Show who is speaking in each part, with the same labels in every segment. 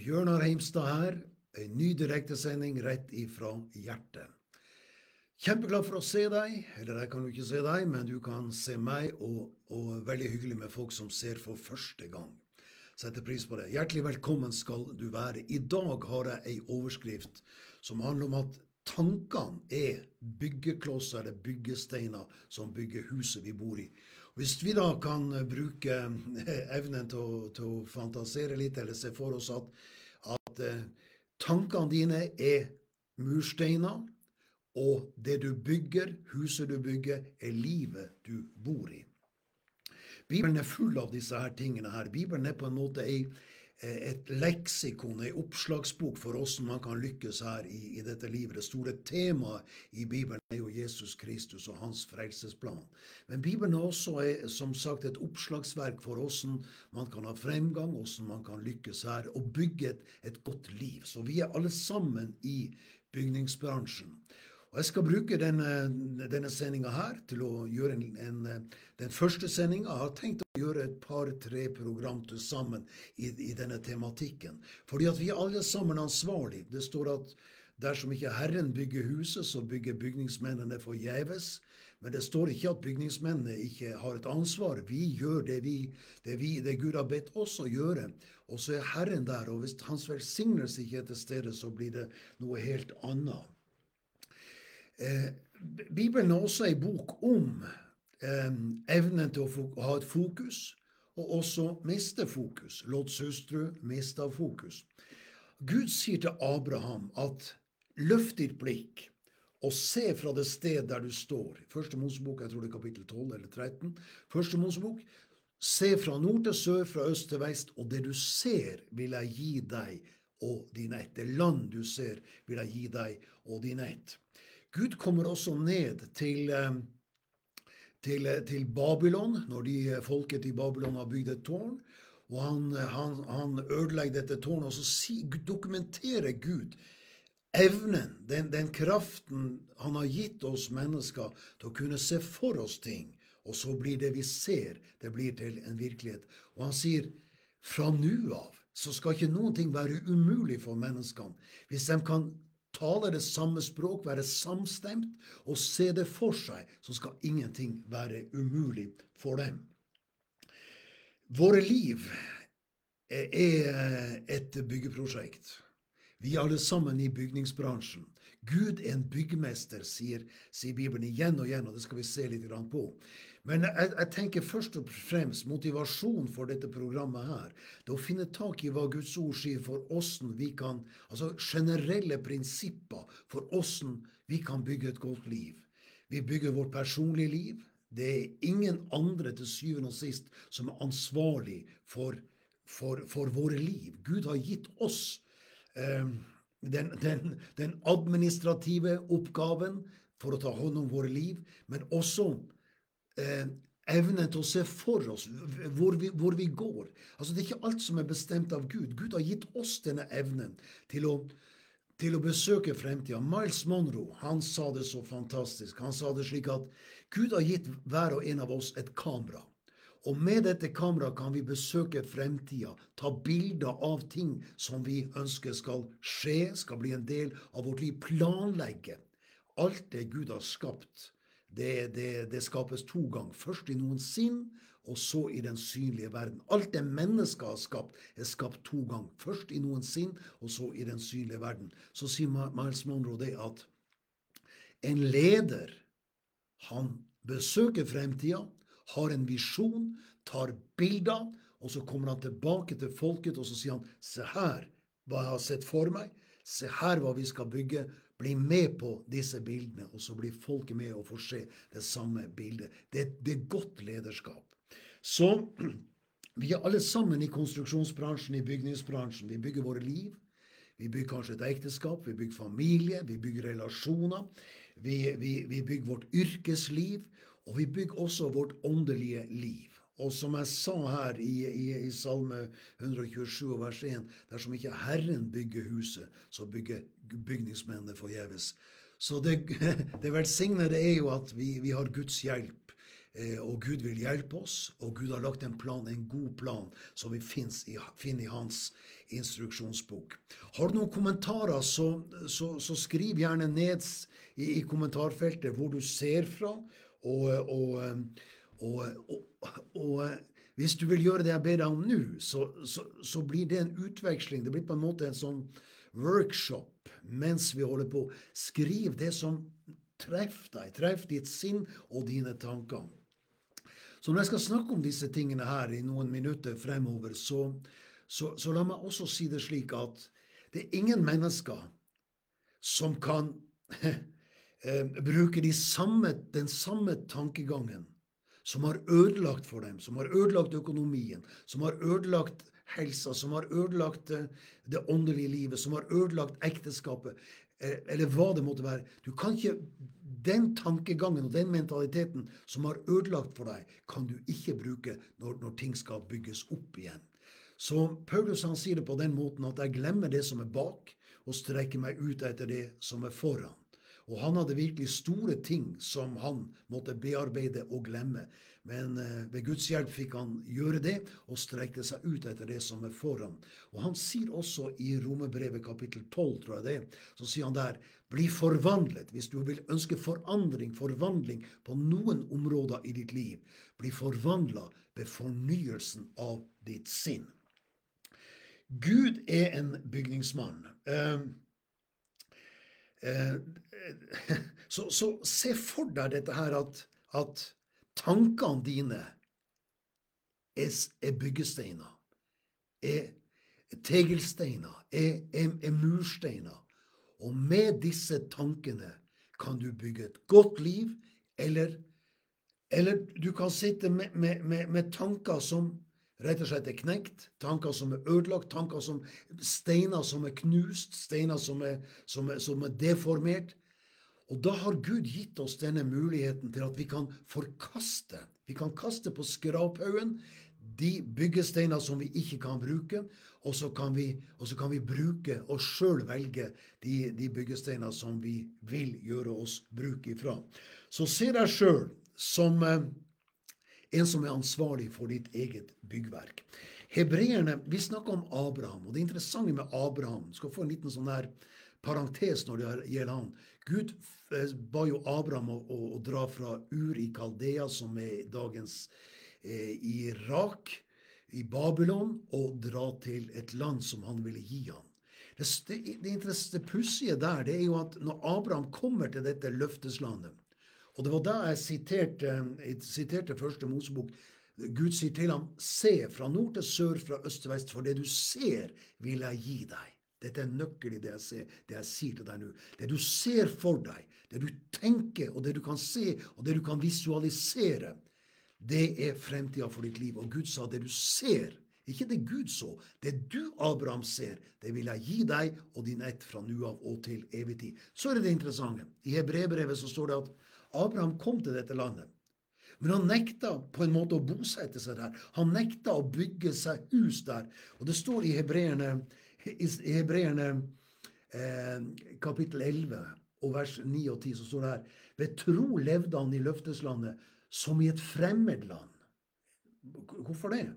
Speaker 1: Bjørnar Heimstad her. En ny direktesending rett ifra hjertet. Kjempeglad for å se deg. Eller jeg kan jo ikke se deg, men du kan se meg, og, og veldig hyggelig med folk som ser for første gang. Setter pris på det. Hjertelig velkommen skal du være. I dag har jeg ei overskrift som handler om at tankene er byggeklosser eller byggesteiner som bygger huset vi bor i. Hvis vi da kan bruke evnen til å, til å fantasere litt, eller se for oss at, at uh, tankene dine er mursteiner, og det du bygger, huset du bygger, er livet du bor i. Bibelen er full av disse her tingene her. Bibelen er på en måte ei Eh, et leksikon, ei oppslagsbok for hvordan man kan lykkes her i, i, dette livet. Det store temaet i Bibelen er jo Jesus Kristus og hans frelsesplan. Men Bibelen er også er, som sagt et oppslagsverk for hvordan man kan ha fremgang, hvordan man kan lykkes her, og bygge et, et godt liv. Så vi er alle sammen i bygningsbransjen. Og Jeg skal bruke denne, denne sendinga her til å gjøre en, en, den første sendinga. Jeg har tenkt å gjøre et par-tre program til sammen i, i, denne tematikken. Fordi at vi er alle sammen ansvarlige. Det står at dersom ikke Herren bygger huset, så bygger bygningsmennene forgjeves. Men det står ikke at bygningsmennene ikke har et ansvar. Vi gjør det, vi, det, vi, det Gud har bedt oss å gjøre. Og så er Herren der. Og hvis Hans velsignelse ikke er til stede, så blir det noe helt annet. Eh, Bibelen er også ei bok om eh, evnen til å ha et fokus, og også miste fokus. Lots hustru mista fokus. Gud sier til Abraham at løft ditt blikk og se fra det sted der du står. Første Mosebok, jeg tror det er kapittel 12 eller 13. Første Mosebok. Se fra nord til sør, fra øst til vest, og det du ser, vil jeg gi deg og din ett. Det land du ser, vil jeg gi deg og din ett. Gud kommer også ned til, eh, til, eh, til Babylon, når de eh, folket i Babylon har bygd et tårn. Og han, han, han ødelegger dette tårnet, og så si, dokumenterer Gud evnen, den, den, kraften han har gitt oss mennesker til å kunne se for oss ting. Og så blir det vi ser, det blir til en virkelighet. Og han sier fra nå av så skal ikke noen ting være umulig for menneskene. Hvis de kan tale det samme språk, være samstemt og se det for seg, så skal ingenting være umulig for dem. Våre liv er et byggeprosjekt. Vi er alle sammen i bygningsbransjen. Gud er en byggmester, sier, sier Bibelen igjen og igjen, og det skal vi se litt på. Men jeg, jeg, tenker først og fremst motivasjon for dette programmet her. Det å finne tak i hva Guds ord sier for åssen vi kan Altså generelle prinsipper for åssen vi kan bygge et godt liv. Vi bygger vårt personlige liv. Det er ingen andre til syvende og sist som er ansvarlig for, for, for våre liv. Gud har gitt oss eh, den, den, den administrative oppgaven for å ta hånd om våre liv, men også evnen til å se for oss hvor vi, hvor vi, går. Altså Det er ikke alt som er bestemt av Gud. Gud har gitt oss denne evnen til å, til å besøke fremtida. Miles Monroe han sa det så fantastisk. Han sa det slik at Gud har gitt hver og en av oss et kamera. Og med dette kameraet kan vi besøke fremtida, ta bilder av ting som vi ønsker skal skje, skal bli en del av vårt liv. Planlegge alt det Gud har skapt det, det, det, skapes to ganger. Først i noen sinn, og så i den synlige verden. Alt det mennesket har skapt, er skapt to ganger. Først i noen sinn, og så i den synlige verden. Så sier Miles Monroe det at en leder, han besøker fremtida, har en visjon, tar bilder, og så kommer han tilbake til folket, og så sier han se her hva jeg har sett for meg, se her hva vi skal bygge, bli med på disse bildene, og så blir folket med og får se det samme bildet. Det, det er godt lederskap. Så vi er alle sammen i konstruksjonsbransjen, i bygningsbransjen. Vi bygger våre liv. Vi bygger kanskje et ekteskap, vi bygger familie, vi bygger relasjoner. Vi, vi, vi bygger vårt yrkesliv, og vi bygger også vårt åndelige liv. Og som jeg sa her i, i, i Salme 127 vers 1, dersom ikke Herren bygger huset, så bygger bygningsmennene forgjeves. Så det, det velsignede er jo at vi, vi, har Guds hjelp. Eh, og Gud vil hjelpe oss, og Gud har lagt en plan, en god plan, som vi finner i hans instruksjonsbok. Har du noen kommentarer, så, så, så skriv gjerne ned i, i, kommentarfeltet hvor du ser fra. Og, og, og, hvis du vil gjøre det jeg ber deg om nå, så, så, blir det en utveksling. Det blir på en måte en sånn workshop mens vi holder på. Skriv det som treffer deg, treffer ditt sinn og dine tanker. Så når jeg skal snakke om disse tingene her i noen minutter fremover, så, så, så la meg også si det slik at det er ingen mennesker som kan eh, bruke de samme, den samme tankegangen som har ødelagt for dem, som har ødelagt økonomien, som har ødelagt helsa, som har ødelagt eh, det åndelige livet, som har ødelagt ekteskapet, eh, eller hva det måtte være. Du kan ikke den tankegangen og den mentaliteten som har ødelagt for deg, kan du ikke bruke når, når ting skal bygges opp igjen. Så Paulus han sier det på den måten at jeg glemmer det som er bak, og strekker meg ut etter det som er foran. Og han hadde virkelig store ting som han måtte bearbeide og glemme. Men eh, ved Guds hjelp fikk han gjøre det og strekte seg ut etter det som er foran. Og han sier også i Romerbrevet kapittel 12, tror jeg det, så sier han der bli forvandlet. Hvis du vil ønske forandring, forvandling på noen områder i ditt liv, bli forvandla ved fornyelsen av ditt sinn. Gud er en bygningsmann. Uh, så, så, se for deg dette her at, at tankene dine er, er byggesteiner, er tegelsteiner, er, er, er mursteiner. Og med disse tankene kan du bygge et godt liv, eller, eller du kan sitte med, med, med, med, tanker som rett og slett er knekt, tanker som er ødelagt, tanker som steiner som er knust, steiner som er, som er, som er deformert. Og da har Gud gitt oss denne muligheten til at vi kan forkaste. Vi kan kaste på skraphaugen de byggesteiner som vi ikke kan bruke, og så kan vi, så kan vi bruke og sjøl velge de, de byggesteiner som vi vil gjøre oss bruk ifra. Så se deg sjøl som eh, en som er ansvarlig for ditt eget byggverk. Hebreerne, Vi snakker om Abraham, og det interessante med Abraham skal få en liten sånn der parentes når det gjelder han. Gud eh, ba jo Abraham å, å, å dra fra Ur i Kaldea, som er dagens eh, Irak, i Babylon og dra til et land som han ville gi ham. Det, det, det, det pussige der det er jo at når Abraham kommer til dette løfteslandet Og det var da jeg siterte, jeg siterte første Mosebok. Gud sier til ham, se fra nord til sør, fra øst til vest, for det du ser, vil jeg gi deg. Dette er nøkkelen i det jeg, ser, det jeg sier til deg nå. Det du ser for deg, det du tenker, og det du kan se, og det du kan visualisere, det er fremtida for ditt liv. Og Gud sa det du ser, ikke det Gud så, det du, Abraham, ser, det vil jeg gi deg og din ett fra nå av og til evig tid. Så er det det interessante. I Hebrebrevet så står det at Abraham kom til dette landet. Men han nekta på en måte å bosette seg der. Han nekta å bygge seg hus der. Og det står i Hebreerne, eh, kapittel 11 og vers 9 og 10 så står det her Ved tro levde han i løfteslandet som i et fremmed land. Hvorfor det?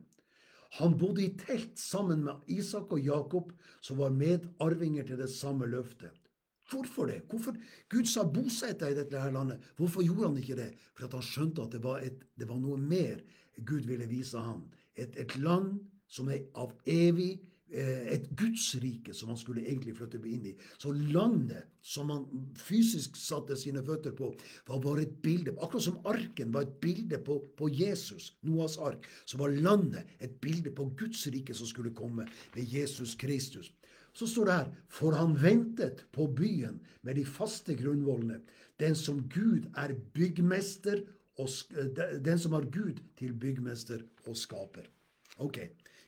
Speaker 1: Han bodde i telt sammen med Isak og Jakob, som var medarvinger til det samme løftet. Hvorfor det? Hvorfor? Gud sa bosett deg i dette her landet. Hvorfor gjorde han ikke det? For han skjønte at det var, et, det var, noe mer Gud ville vise ham. Et, et land som er av evig Eh, et gudsrike som han skulle egentlig flytte inn i. Så landet som han fysisk satte sine føtter på, var bare et bilde. Akkurat som arken var et bilde på, på Jesus, Noas ark, så var landet et bilde på Guds rike som skulle komme ved Jesus Kristus. Så står det her For han ventet på byen med de faste grunnvollene, den som Gud er byggmester og, den som har Gud til byggmester og skaper. Ok,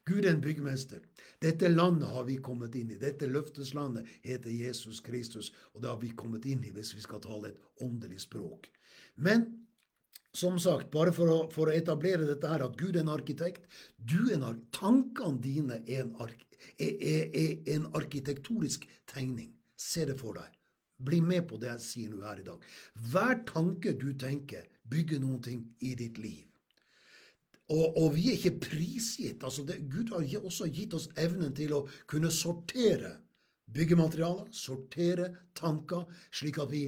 Speaker 1: Gud er en byggmester. Dette landet har vi kommet inn i. Dette løfteslandet heter Jesus Kristus, og det har vi kommet inn i hvis vi skal tale et åndelig språk. Men som sagt, bare for å, for å etablere dette her, at Gud er en arkitekt du er en, Tankene dine er en, ark, er, er, er en arkitektonisk tegning. Se det for deg. bli med på det jeg sier nå her i dag. Hver tanke du tenker, bygger noen ting i ditt liv. Og, og vi er ikke prisgitt. altså det, Gud har også gitt oss evnen til å kunne sortere byggematerialer, sortere tanker, slik at vi,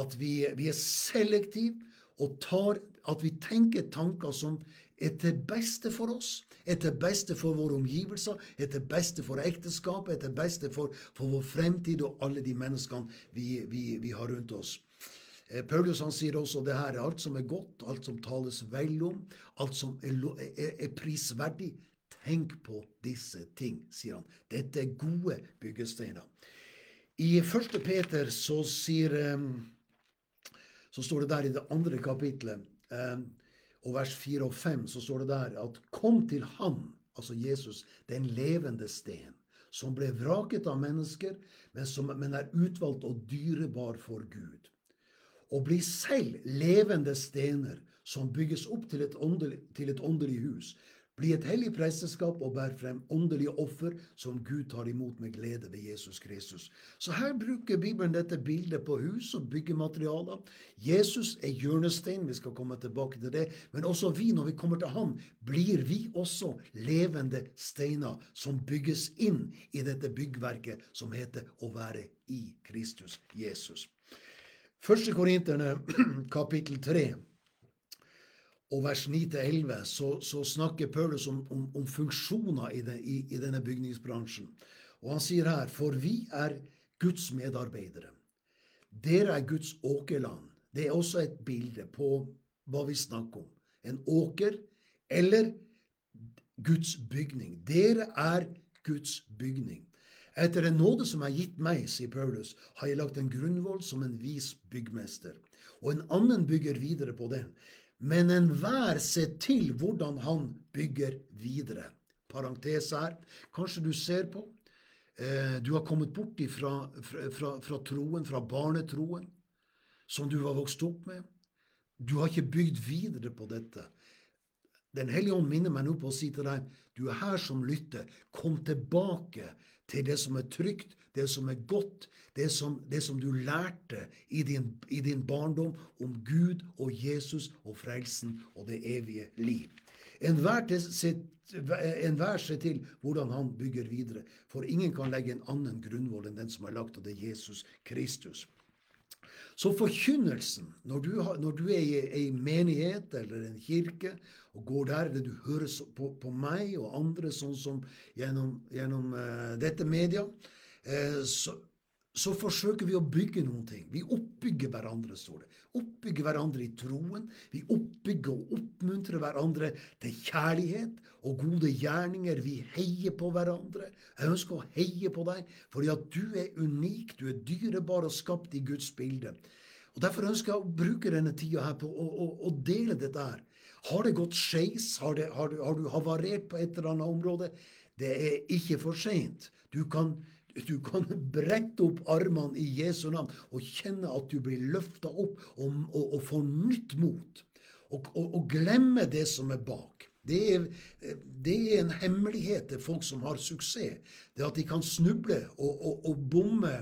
Speaker 1: at vi, vi er selektive og tar, at vi tenker tanker som er til beste for oss, er til beste for våre omgivelser, er til beste for ekteskapet, er til beste for, for vår fremtid og alle de menneskene vi, vi, vi har rundt oss. Eh, Paulus han sier også det her, alt som er godt, alt som tales vel om, alt som er, er, er prisverdig, tenk på disse ting, sier han. Dette er gode byggesteiner. I første Peter så sier eh, så står det der i det andre kapitlet eh, og vers 4 og 5 så står det der at kom til Han, altså Jesus, den levende sten, som ble vraket av mennesker, men som men er utvalgt og dyrebar for Gud. Og bli selv levende stener som bygges opp til et åndelig, til et åndelig hus, bli et hellig presteskap og bær frem åndelige offer som Gud tar imot med glede ved Jesus Kristus. Så her bruker Bibelen dette bildet på hus og byggematerialer. Jesus er hjørnestein, vi skal komme tilbake til det. Men også vi, når vi kommer til Han, blir vi også levende steiner som bygges inn i dette byggverket som heter å være i Kristus Jesus. Første Korinterne kapittel 3 og vers 9-11 så, så, snakker Paulus om, om, om funksjoner i, det, i, i, denne bygningsbransjen. Og han sier her For vi er Guds medarbeidere. Dere er Guds åkerland. Det er også et bilde på hva vi snakker om. En åker eller Guds bygning. Dere er Guds bygning. Etter en nåde som er gitt meg, sier Paulus, har jeg lagt en grunnvoll som en vis byggmester, og en annen bygger videre på den men enhver ser til hvordan han bygger videre. Parentes her. Kanskje du ser på. Eh, du har kommet bort fra, fra, fra, troen, fra barnetroen, som du har vokst opp med. Du har ikke bygd videre på dette. Den hellige ånd minner meg nå på å si til deg, du er her som lytter, kom tilbake til det som er trygt, det som er godt, det som, det som du lærte i din, i din, barndom om Gud og Jesus og frelsen og det evige liv. Enhver en ser til hvordan han bygger videre, for ingen kan legge en annen grunnvoll enn den som er lagt av det Jesus Kristus. Så forkynnelsen, når du, har, når du er i ei menighet eller en kirke og går der, eller du hører på, på meg og andre sånn som gjennom, gjennom uh, dette media, uh, så, så forsøker vi å bygge noen ting. Vi oppbygger hverandre, står det. Oppbygger hverandre i troen. Vi oppbygger og oppmuntrer hverandre til kjærlighet og gode gjerninger. Vi heier på hverandre. Jeg ønsker å heie på deg, fordi at du er unik, du er dyrebar og skapt i Guds bilde. Og Derfor ønsker jeg å bruke denne tida her på å, å, å dele dette her. Har det gått skeis? Har, har, har, du havarert på et eller annet område? Det er ikke for seint. Du kan du kan brette opp armene i Jesu navn og kjenne at du blir løfta opp og, og, og får nytt mot. Og, og, glemme det som er bak. Det er, det er, en hemmelighet til folk som har suksess. Det at de kan snuble og, bomme.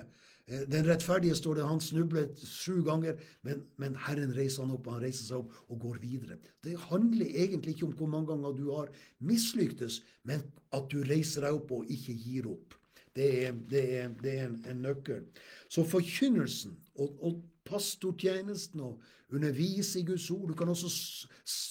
Speaker 1: Eh, den rettferdige står det, han snublet sju ganger, men, men, Herren reiser han opp, han reiser seg opp og går videre. Det handler egentlig ikke om hvor mange ganger du har mislyktes, men at du reiser deg opp og ikke gir opp. Det er, det er, det er en, en, nøkkel. Så forkynnelsen og, og pastortjenesten og undervise i Guds ord du kan, også,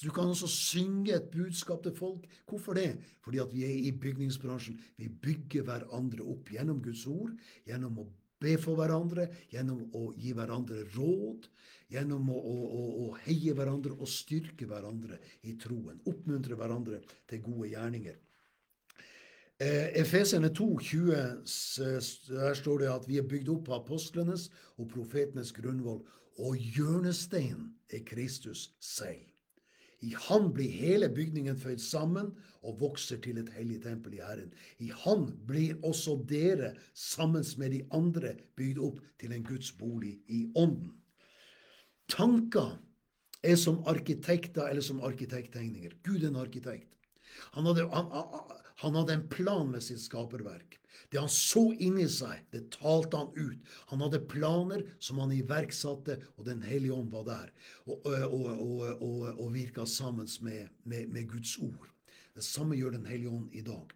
Speaker 1: du kan, også, synge et budskap til folk. Hvorfor det? Fordi at vi er i bygningsbransjen. Vi bygger hverandre opp gjennom Guds ord, gjennom å be for hverandre, gjennom å gi hverandre råd, gjennom å, å, å, heie hverandre og styrke hverandre i troen. Oppmuntre hverandre til gode gjerninger. Eh, Efesene 2, 20, der står det at vi er bygd opp på apostlenes og profetenes grunnvoll, og hjørnesteinen er Kristus selv. I Han blir hele bygningen føyd sammen og vokser til et hellig tempel i Herren. I Han blir også dere, sammen med de andre, bygd opp til en Guds bolig i Ånden. Tanker er som arkitekter eller som arkitekttegninger. Gud er en arkitekt. Han hadde, han, han hadde en plan med sitt skaperverk. Det han så inni seg, det talte han ut. Han hadde planer som han iverksatte, og Den hellige ånd var der og, og, og, og virka sammen med, med, med Guds ord. Det samme gjør Den hellige ånd i dag.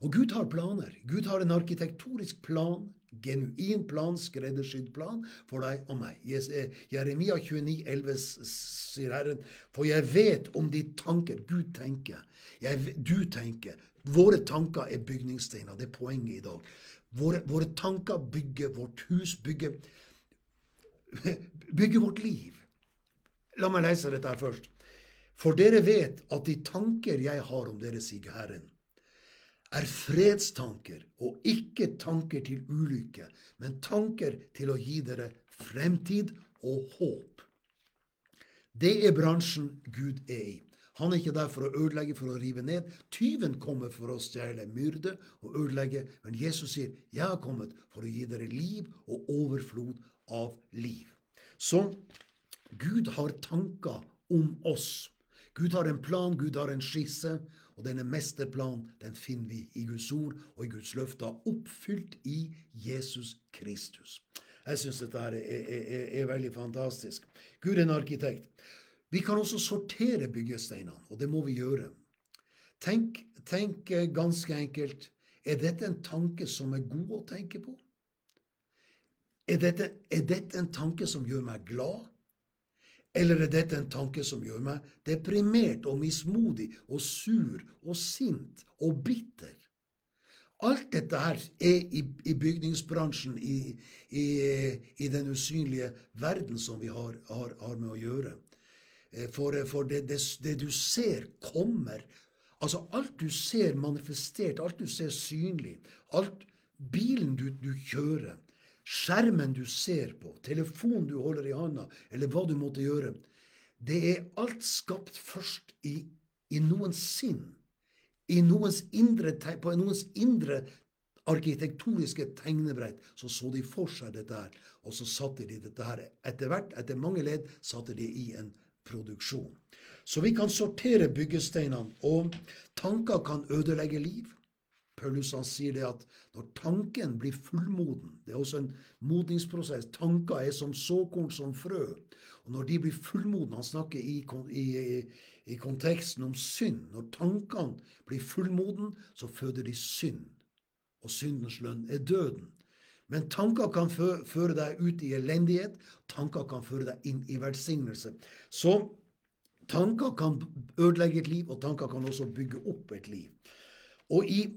Speaker 1: Og Gud har planer. Gud har en arkitektonisk plan, genuin plan, skreddersydd plan for deg og meg. Eh, Jeremia 29, 11 sier Herren, for jeg vet om de tanker Gud tenker. Jeg, du tenker. Våre tanker er bygningssteiner. Det er poenget i dag. Våre, våre tanker bygger vårt hus, bygger, bygger vårt liv. La meg lese dette her først. For dere vet at de tanker jeg har om dere, sier Herren, er fredstanker og ikke tanker til ulykke, men tanker til å gi dere fremtid og håp. Det er bransjen Gud er i. Han er ikke der for å ødelegge, for å rive ned. Tyven kommer for å stjele, myrde og ødelegge. Men Jesus sier, 'Jeg har kommet for å gi dere liv og overflod av liv'. Så Gud har tanker om oss. Gud har en plan, Gud har en skisse. Og denne mesterplanen den finner vi i Guds ord og i Guds løfter, oppfylt i Jesus Kristus. Jeg syns dette er, er, er, er, veldig fantastisk. Gud er en arkitekt. Vi kan også sortere byggesteinene, og det må vi gjøre. Tenk, tenk ganske enkelt er dette en tanke som er god å tenke på? Er dette, er dette en tanke som gjør meg glad? Eller er dette en tanke som gjør meg deprimert og mismodig og sur og sint og bitter? Alt dette her er i, i bygningsbransjen, i, i, i, den usynlige verden som vi har, har, har med å gjøre. Eh, for, for det, det, det, du ser, kommer. Altså alt du ser manifestert, alt du ser synlig, alt bilen du, du kjører, skjermen du ser på, telefonen du holder i handa, eller hva du måtte gjøre, det er alt skapt først i, i noens sinn. I noens indre, på noens indre arkitektoniske tegnebrett så så de for seg dette her, og så satte de dette her. Etter hvert, etter mange ledd, satte de i en produksjon. Så vi kan sortere byggesteinene, og tanker kan ødelegge liv. Paulus han sier det at når tanken blir fullmoden Det er også en modningsprosess. Tanker er som såkorn, som frø. Og når de blir fullmodne Han snakker i, i, i konteksten om synd. Når tankene blir fullmoden, så føder de synd. Og syndens lønn er døden. Men tanker kan føre deg ut i elendighet. Tanker kan føre deg inn i velsignelse. Så tanker kan ødelegge et liv, og tanker kan også bygge opp et liv. Og i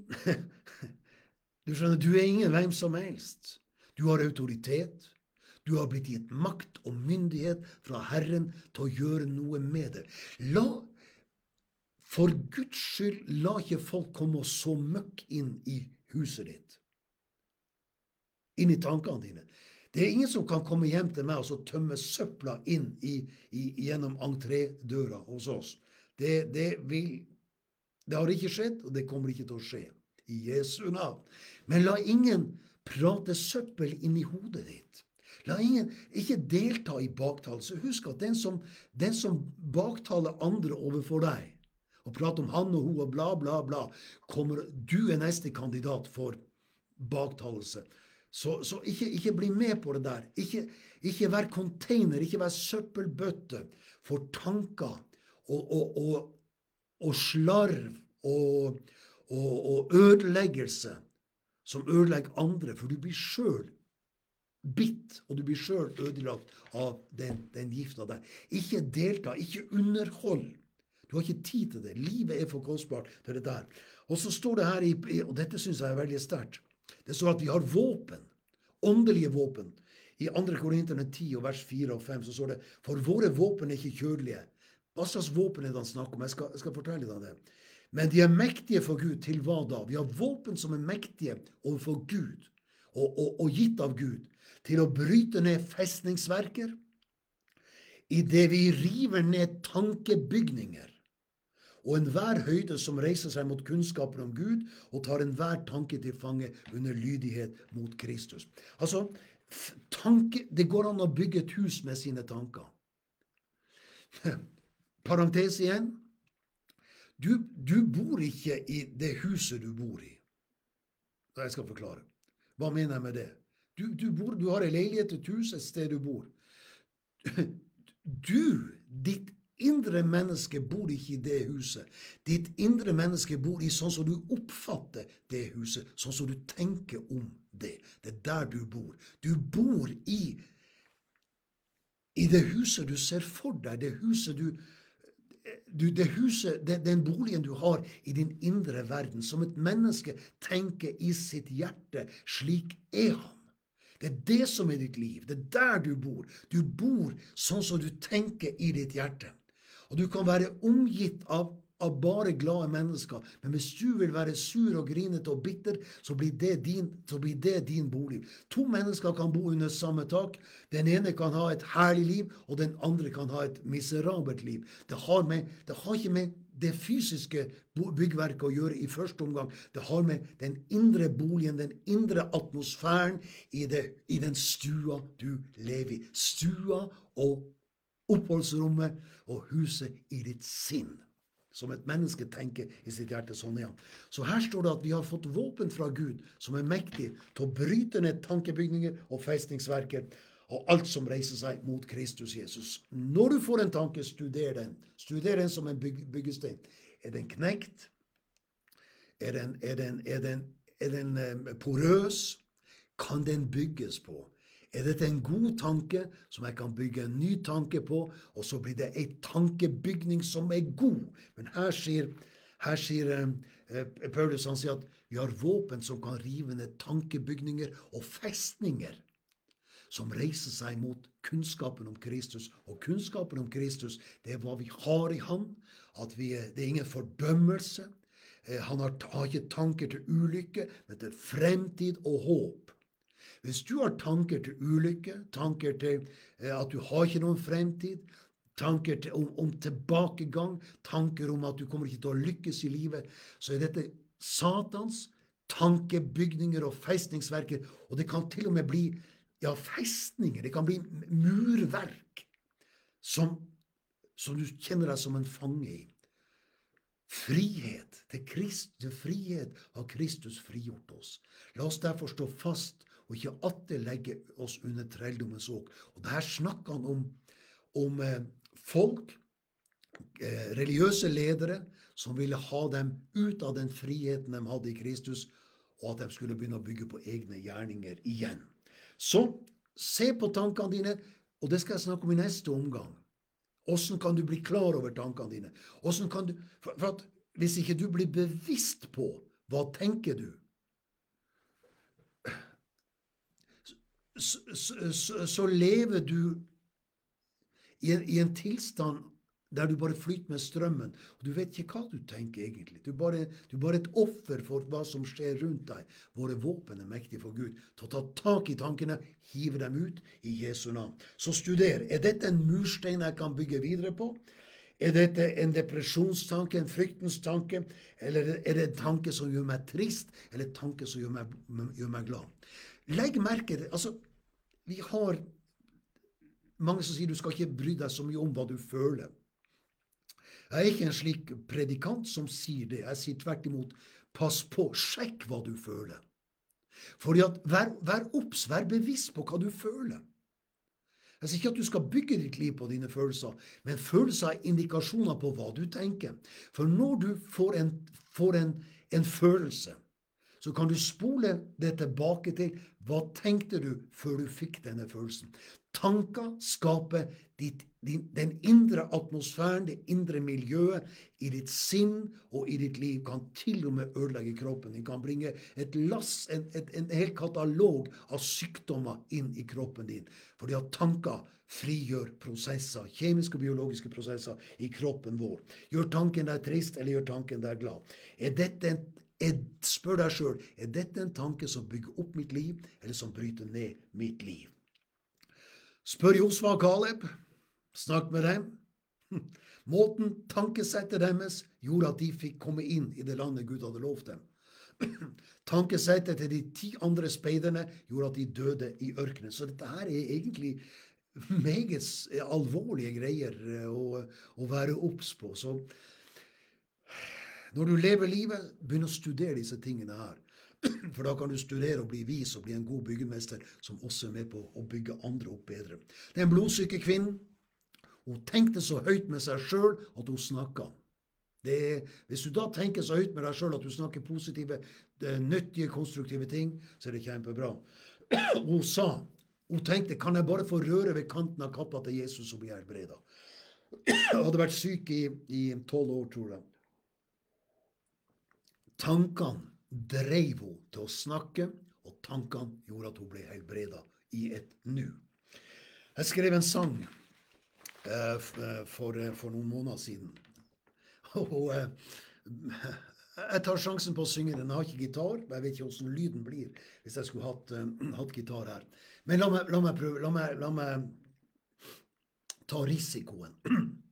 Speaker 1: Du skjønner, du er ingen hvem som helst. Du har autoritet. Du har blitt gitt makt og myndighet fra Herren til å gjøre noe med det. La, for Guds skyld, la ikke folk komme og så møkk inn i huset ditt. Inn i tankene dine. Det er ingen som kan komme hjem til meg og så tømme søpla inn i, i, gjennom entrédøra hos oss. Det, det vil det har ikke skjedd, og det kommer ikke til å skje. I Jesu navn. Men la ingen prate søppel inn i hodet ditt. La ingen ikke delta i baktalelse. Husk at den som, den som baktaler andre overfor deg, og prater om han og hun og bla, bla, bla, kommer Du er neste kandidat for baktalelse. Så, så ikke, ikke, bli med på det der. Ikke, ikke vær container, ikke vær søppelbøtte for tanker og, og, og, og slarv og, ødeleggelse som ødelegger andre, for du blir sjøl bitt, og du blir sjøl ødelagt av den, den gifta der. Ikke delta, ikke underhold. Du har ikke tid til det. Livet er for kostbart til det der. Og så står det her, i, og dette syns jeg er veldig sterkt, det står at vi har våpen. Åndelige våpen. I 2. Korinterne 10 og vers 4 og 5 så står det For våre våpen er ikke kjødelige. hva slags våpen er det han snakker om? Jeg skal, jeg skal fortelle deg det. Men de er mektige for Gud. Til hva da? Vi har våpen som er mektige overfor Gud, og, og, og gitt av Gud, til å bryte ned festningsverker, idet vi river ned tankebygninger, og enhver høyde som reiser seg mot kunnskapen om Gud, og tar enhver tanke til fange under lydighet mot Kristus. Altså, tanke, Det går an å bygge et hus med sine tanker. Parentes igjen. Du, du, bor ikke i det huset du bor i. Jeg skal forklare. Hva mener jeg med det? Du, du, bor, du har en leilighet, et hus, et sted du bor. Du, ditt indre menneske, bor ikke i det huset. Ditt indre menneske bor i sånn som du oppfatter det huset, sånn som du tenker om det. Det er der du bor. Du bor i, i det huset du ser for deg, det huset du du, det huset, det, den boligen du har i din indre verden, som et menneske tenker i sitt hjerte, slik er han. Det er det som er ditt liv. Det er der du bor. Du bor sånn som du tenker i ditt hjerte. Og du kan være omgitt av, av bare glade mennesker, men hvis du vil være sur og grinete og bitter, så blir, din, så blir det din bolig. To mennesker kan bo under samme tak. Den ene kan ha et herlig liv, og den andre kan ha et miserabelt liv. Det har, med, det har ikke med det fysiske byggverket å gjøre i første omgang. Det har med den indre boligen, den indre atmosfæren i, det, i den stua du lever i. Stua og oppholdsrommet og huset i ditt sinn. Som et menneske tenker i sitt hjerte. Sånn er han. Så her står det at vi har fått våpen fra Gud som er mektig til å bryte ned tankebygninger og festningsverker og alt som reiser seg mot Kristus Jesus. Når du får en tanke, studer den. Studer den som en byggestein. Er den knekt? Er den, er den, er den, er den eh, porøs? Kan den bygges på? Er dette en god tanke som jeg kan bygge en ny tanke på, og så blir det ei tankebygning som er god? Men her sier, her sier eh, Paulus han sier at vi har våpen som kan rive ned tankebygninger og festninger som reiser seg mot kunnskapen om Kristus. Og kunnskapen om Kristus, det er hva vi har i Han. At vi, det er ingen fordømmelse. Eh, han har, har ikke tanker til ulykke, men til fremtid og håp. Hvis du har tanker til ulykke, tanker til eh, at du har ikke noen fremtid, tanker til, om, om, tilbakegang, tanker om at du kommer ikke til å lykkes i livet, så er dette Satans tankebygninger og festningsverker. Og det kan til og med bli ja, festninger. Det kan bli murverk som, som du kjenner deg som en fange i. Frihet til, til frihet har Kristus frigjort oss. La oss derfor stå fast og ikke atter legge oss under trelldommens åk. Og Der snakker han om, om eh, folk, eh, religiøse ledere, som ville ha dem ut av den friheten de hadde i Kristus, og at de skulle begynne å bygge på egne gjerninger igjen. Så se på tankene dine, og det skal jeg snakke om i neste omgang. Åssen kan du bli klar over tankene dine? Du, for, for at Hvis ikke du blir bevisst på hva tenker du, så, så, så lever du i en, i en, tilstand der du bare flyter med strømmen. og Du vet ikke hva du tenker egentlig. Du er bare, du bare et offer for hva som skjer rundt deg. Våre våpen er mektige for Gud til å ta tak i tankene, hive dem ut i Jesu navn. Så studer. Er dette en murstein jeg kan bygge videre på? Er dette en depresjonstanke, en fryktens tanke, eller er det en tanke som gjør meg trist, eller en tanke som gjør meg, gjør meg glad? Legg merke til altså, Vi har mange som sier du skal ikke bry deg så mye om hva du føler. Jeg er ikke en slik predikant som sier det. Jeg sier tvert imot pass på, sjekk hva du føler. Fordi at Vær, vær obs, vær bevisst på hva du føler. Jeg sier ikke at du skal bygge ditt liv på dine følelser, men følelser er indikasjoner på hva du tenker. For når du får en, får en, en følelse, så kan du spole det tilbake til hva tenkte du før du fikk denne følelsen. Tanker skaper ditt, din, den indre atmosfæren, det indre miljøet i ditt sinn og i ditt liv. Kan til og med ødelegge kroppen Den Kan bringe et lass, en, et, en hel katalog av sykdommer inn i kroppen din. Fordi at tanker frigjør prosesser, kjemiske og biologiske prosesser i kroppen vår. Gjør tanken deg trist, eller gjør tanken deg glad? Er dette en jeg spør deg sjøl er dette en tanke som bygger opp mitt liv, eller som bryter ned mitt liv. Spør Josva og Caleb. Snakk med dem. Måten tankesettet deres gjorde at de fikk komme inn i det landet Gud hadde lovt dem. Tankesettet til de ti andre speiderne gjorde at de døde i ørkenen. Så dette her er egentlig meget alvorlige greier eh, å, å være obs på. Så når du lever livet, begynn å studere disse tingene her. For da kan du studere og bli vis og bli en god byggemester som også er med på å bygge andre opp bedre. Det er en blodsyke kvinne. hun tenkte så høyt med seg sjøl at hun snakka. hvis du da tenker så høyt med deg sjøl at du snakker positive, eh, nyttige, konstruktive ting, så er det kjempebra. Hun sa, hun tenkte kan jeg bare få røre ved kanten av kappa til Jesus og bli helbreda. Hadde vært syk i tolv år, tror jeg. Tankene dreiv henne til å snakke, og tankene gjorde at hun ble helbreda i et nu. Jeg skrev en sang eh, eh for, eh, for, noen måneder siden. Og jeg tar sjansen på å synge den. Jeg har ikke gitar. Jeg vet ikke hvordan lyden blir hvis jeg skulle hatt, hatt gitar her. Men la meg, la meg prøve. La meg, la meg, ta risikoen.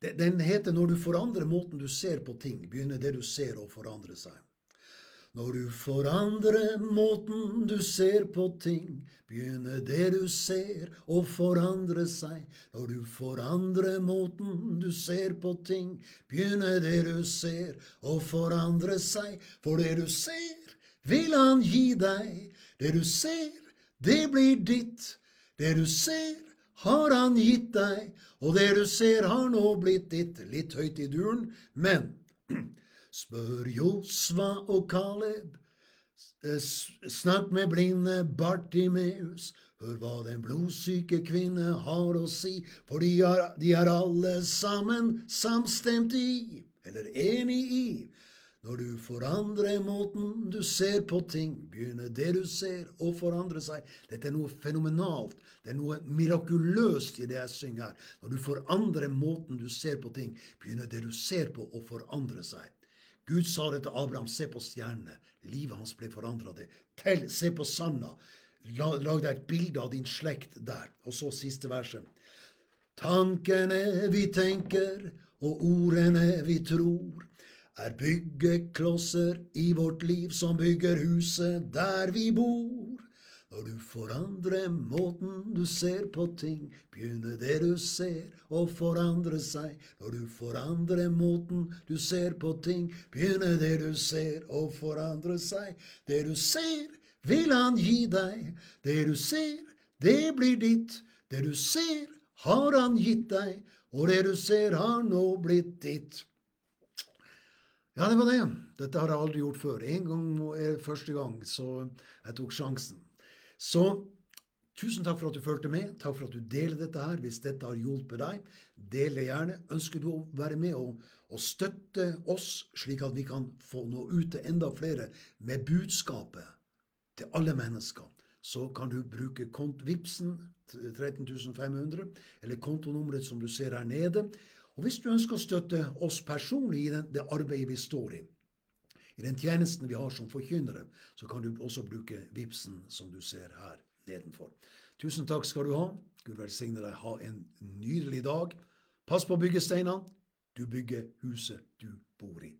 Speaker 1: Den heter 'Når du forandrer måten du ser på ting', begynner det du ser å forandre seg. Når du forandrer måten du ser på ting, begynner det du ser å forandre seg. Når du forandrer måten du ser på ting, begynner det du ser å forandre seg. For det du ser, vil han gi deg. Det du ser, det blir ditt. Det du ser, har han gitt deg, og det du ser har nå blitt ditt. Litt høyt i duren, men Spør Josva og Kaleb. Eh, snakk med blinde Bartimeus. Hør hva den blodsyke kvinne har å si, for de er, de er alle sammen samstemt i, eller enig i. Når du forandrer måten du ser på ting, begynner det du ser å forandre seg. Dette er noe fenomenalt. Det er noe mirakuløst i det jeg synger her. Når du forandrer måten du ser på ting, begynner det du ser på å forandre seg. Gud sa det til Abraham, se på stjernene. Livet hans ble forandra. Tell, se på sanda. Lag deg et bilde av din slekt der. Og så siste verset. Tankene vi tenker og ordene vi tror, er byggeklosser i vårt liv som bygger huset der vi bor. Når du forandrer måten du ser på ting, begynner det du ser å forandre seg. Når du forandrer måten du ser på ting, begynner det du ser å forandre seg. Det du ser, vil han gi deg. Det du ser, det blir ditt. Det du ser, har han gitt deg. Og det du ser, har nå blitt ditt. Ja, det var det. Dette har jeg aldri gjort før. En gang første gang, så jeg tok sjansen. Så tusen takk for at du fulgte med. Takk for at du deler dette her. Hvis dette har hjulpet deg, del det gjerne. Ønsker du å være med og, og støtte oss, slik at vi kan få nå ut til enda flere med budskapet til alle mennesker, så kan du bruke kont Vipsen 13.500, eller kontonummeret som du ser her nede. Og hvis du ønsker å støtte oss personlig i det arbeidet vi står i, i den tjenesten vi har som forkynnere, så kan du også bruke Vipsen som du ser her nedenfor. Tusen takk skal du ha. Gud velsigne deg. Ha en nydelig dag. Pass på byggesteinene. Du bygger huset du bor i.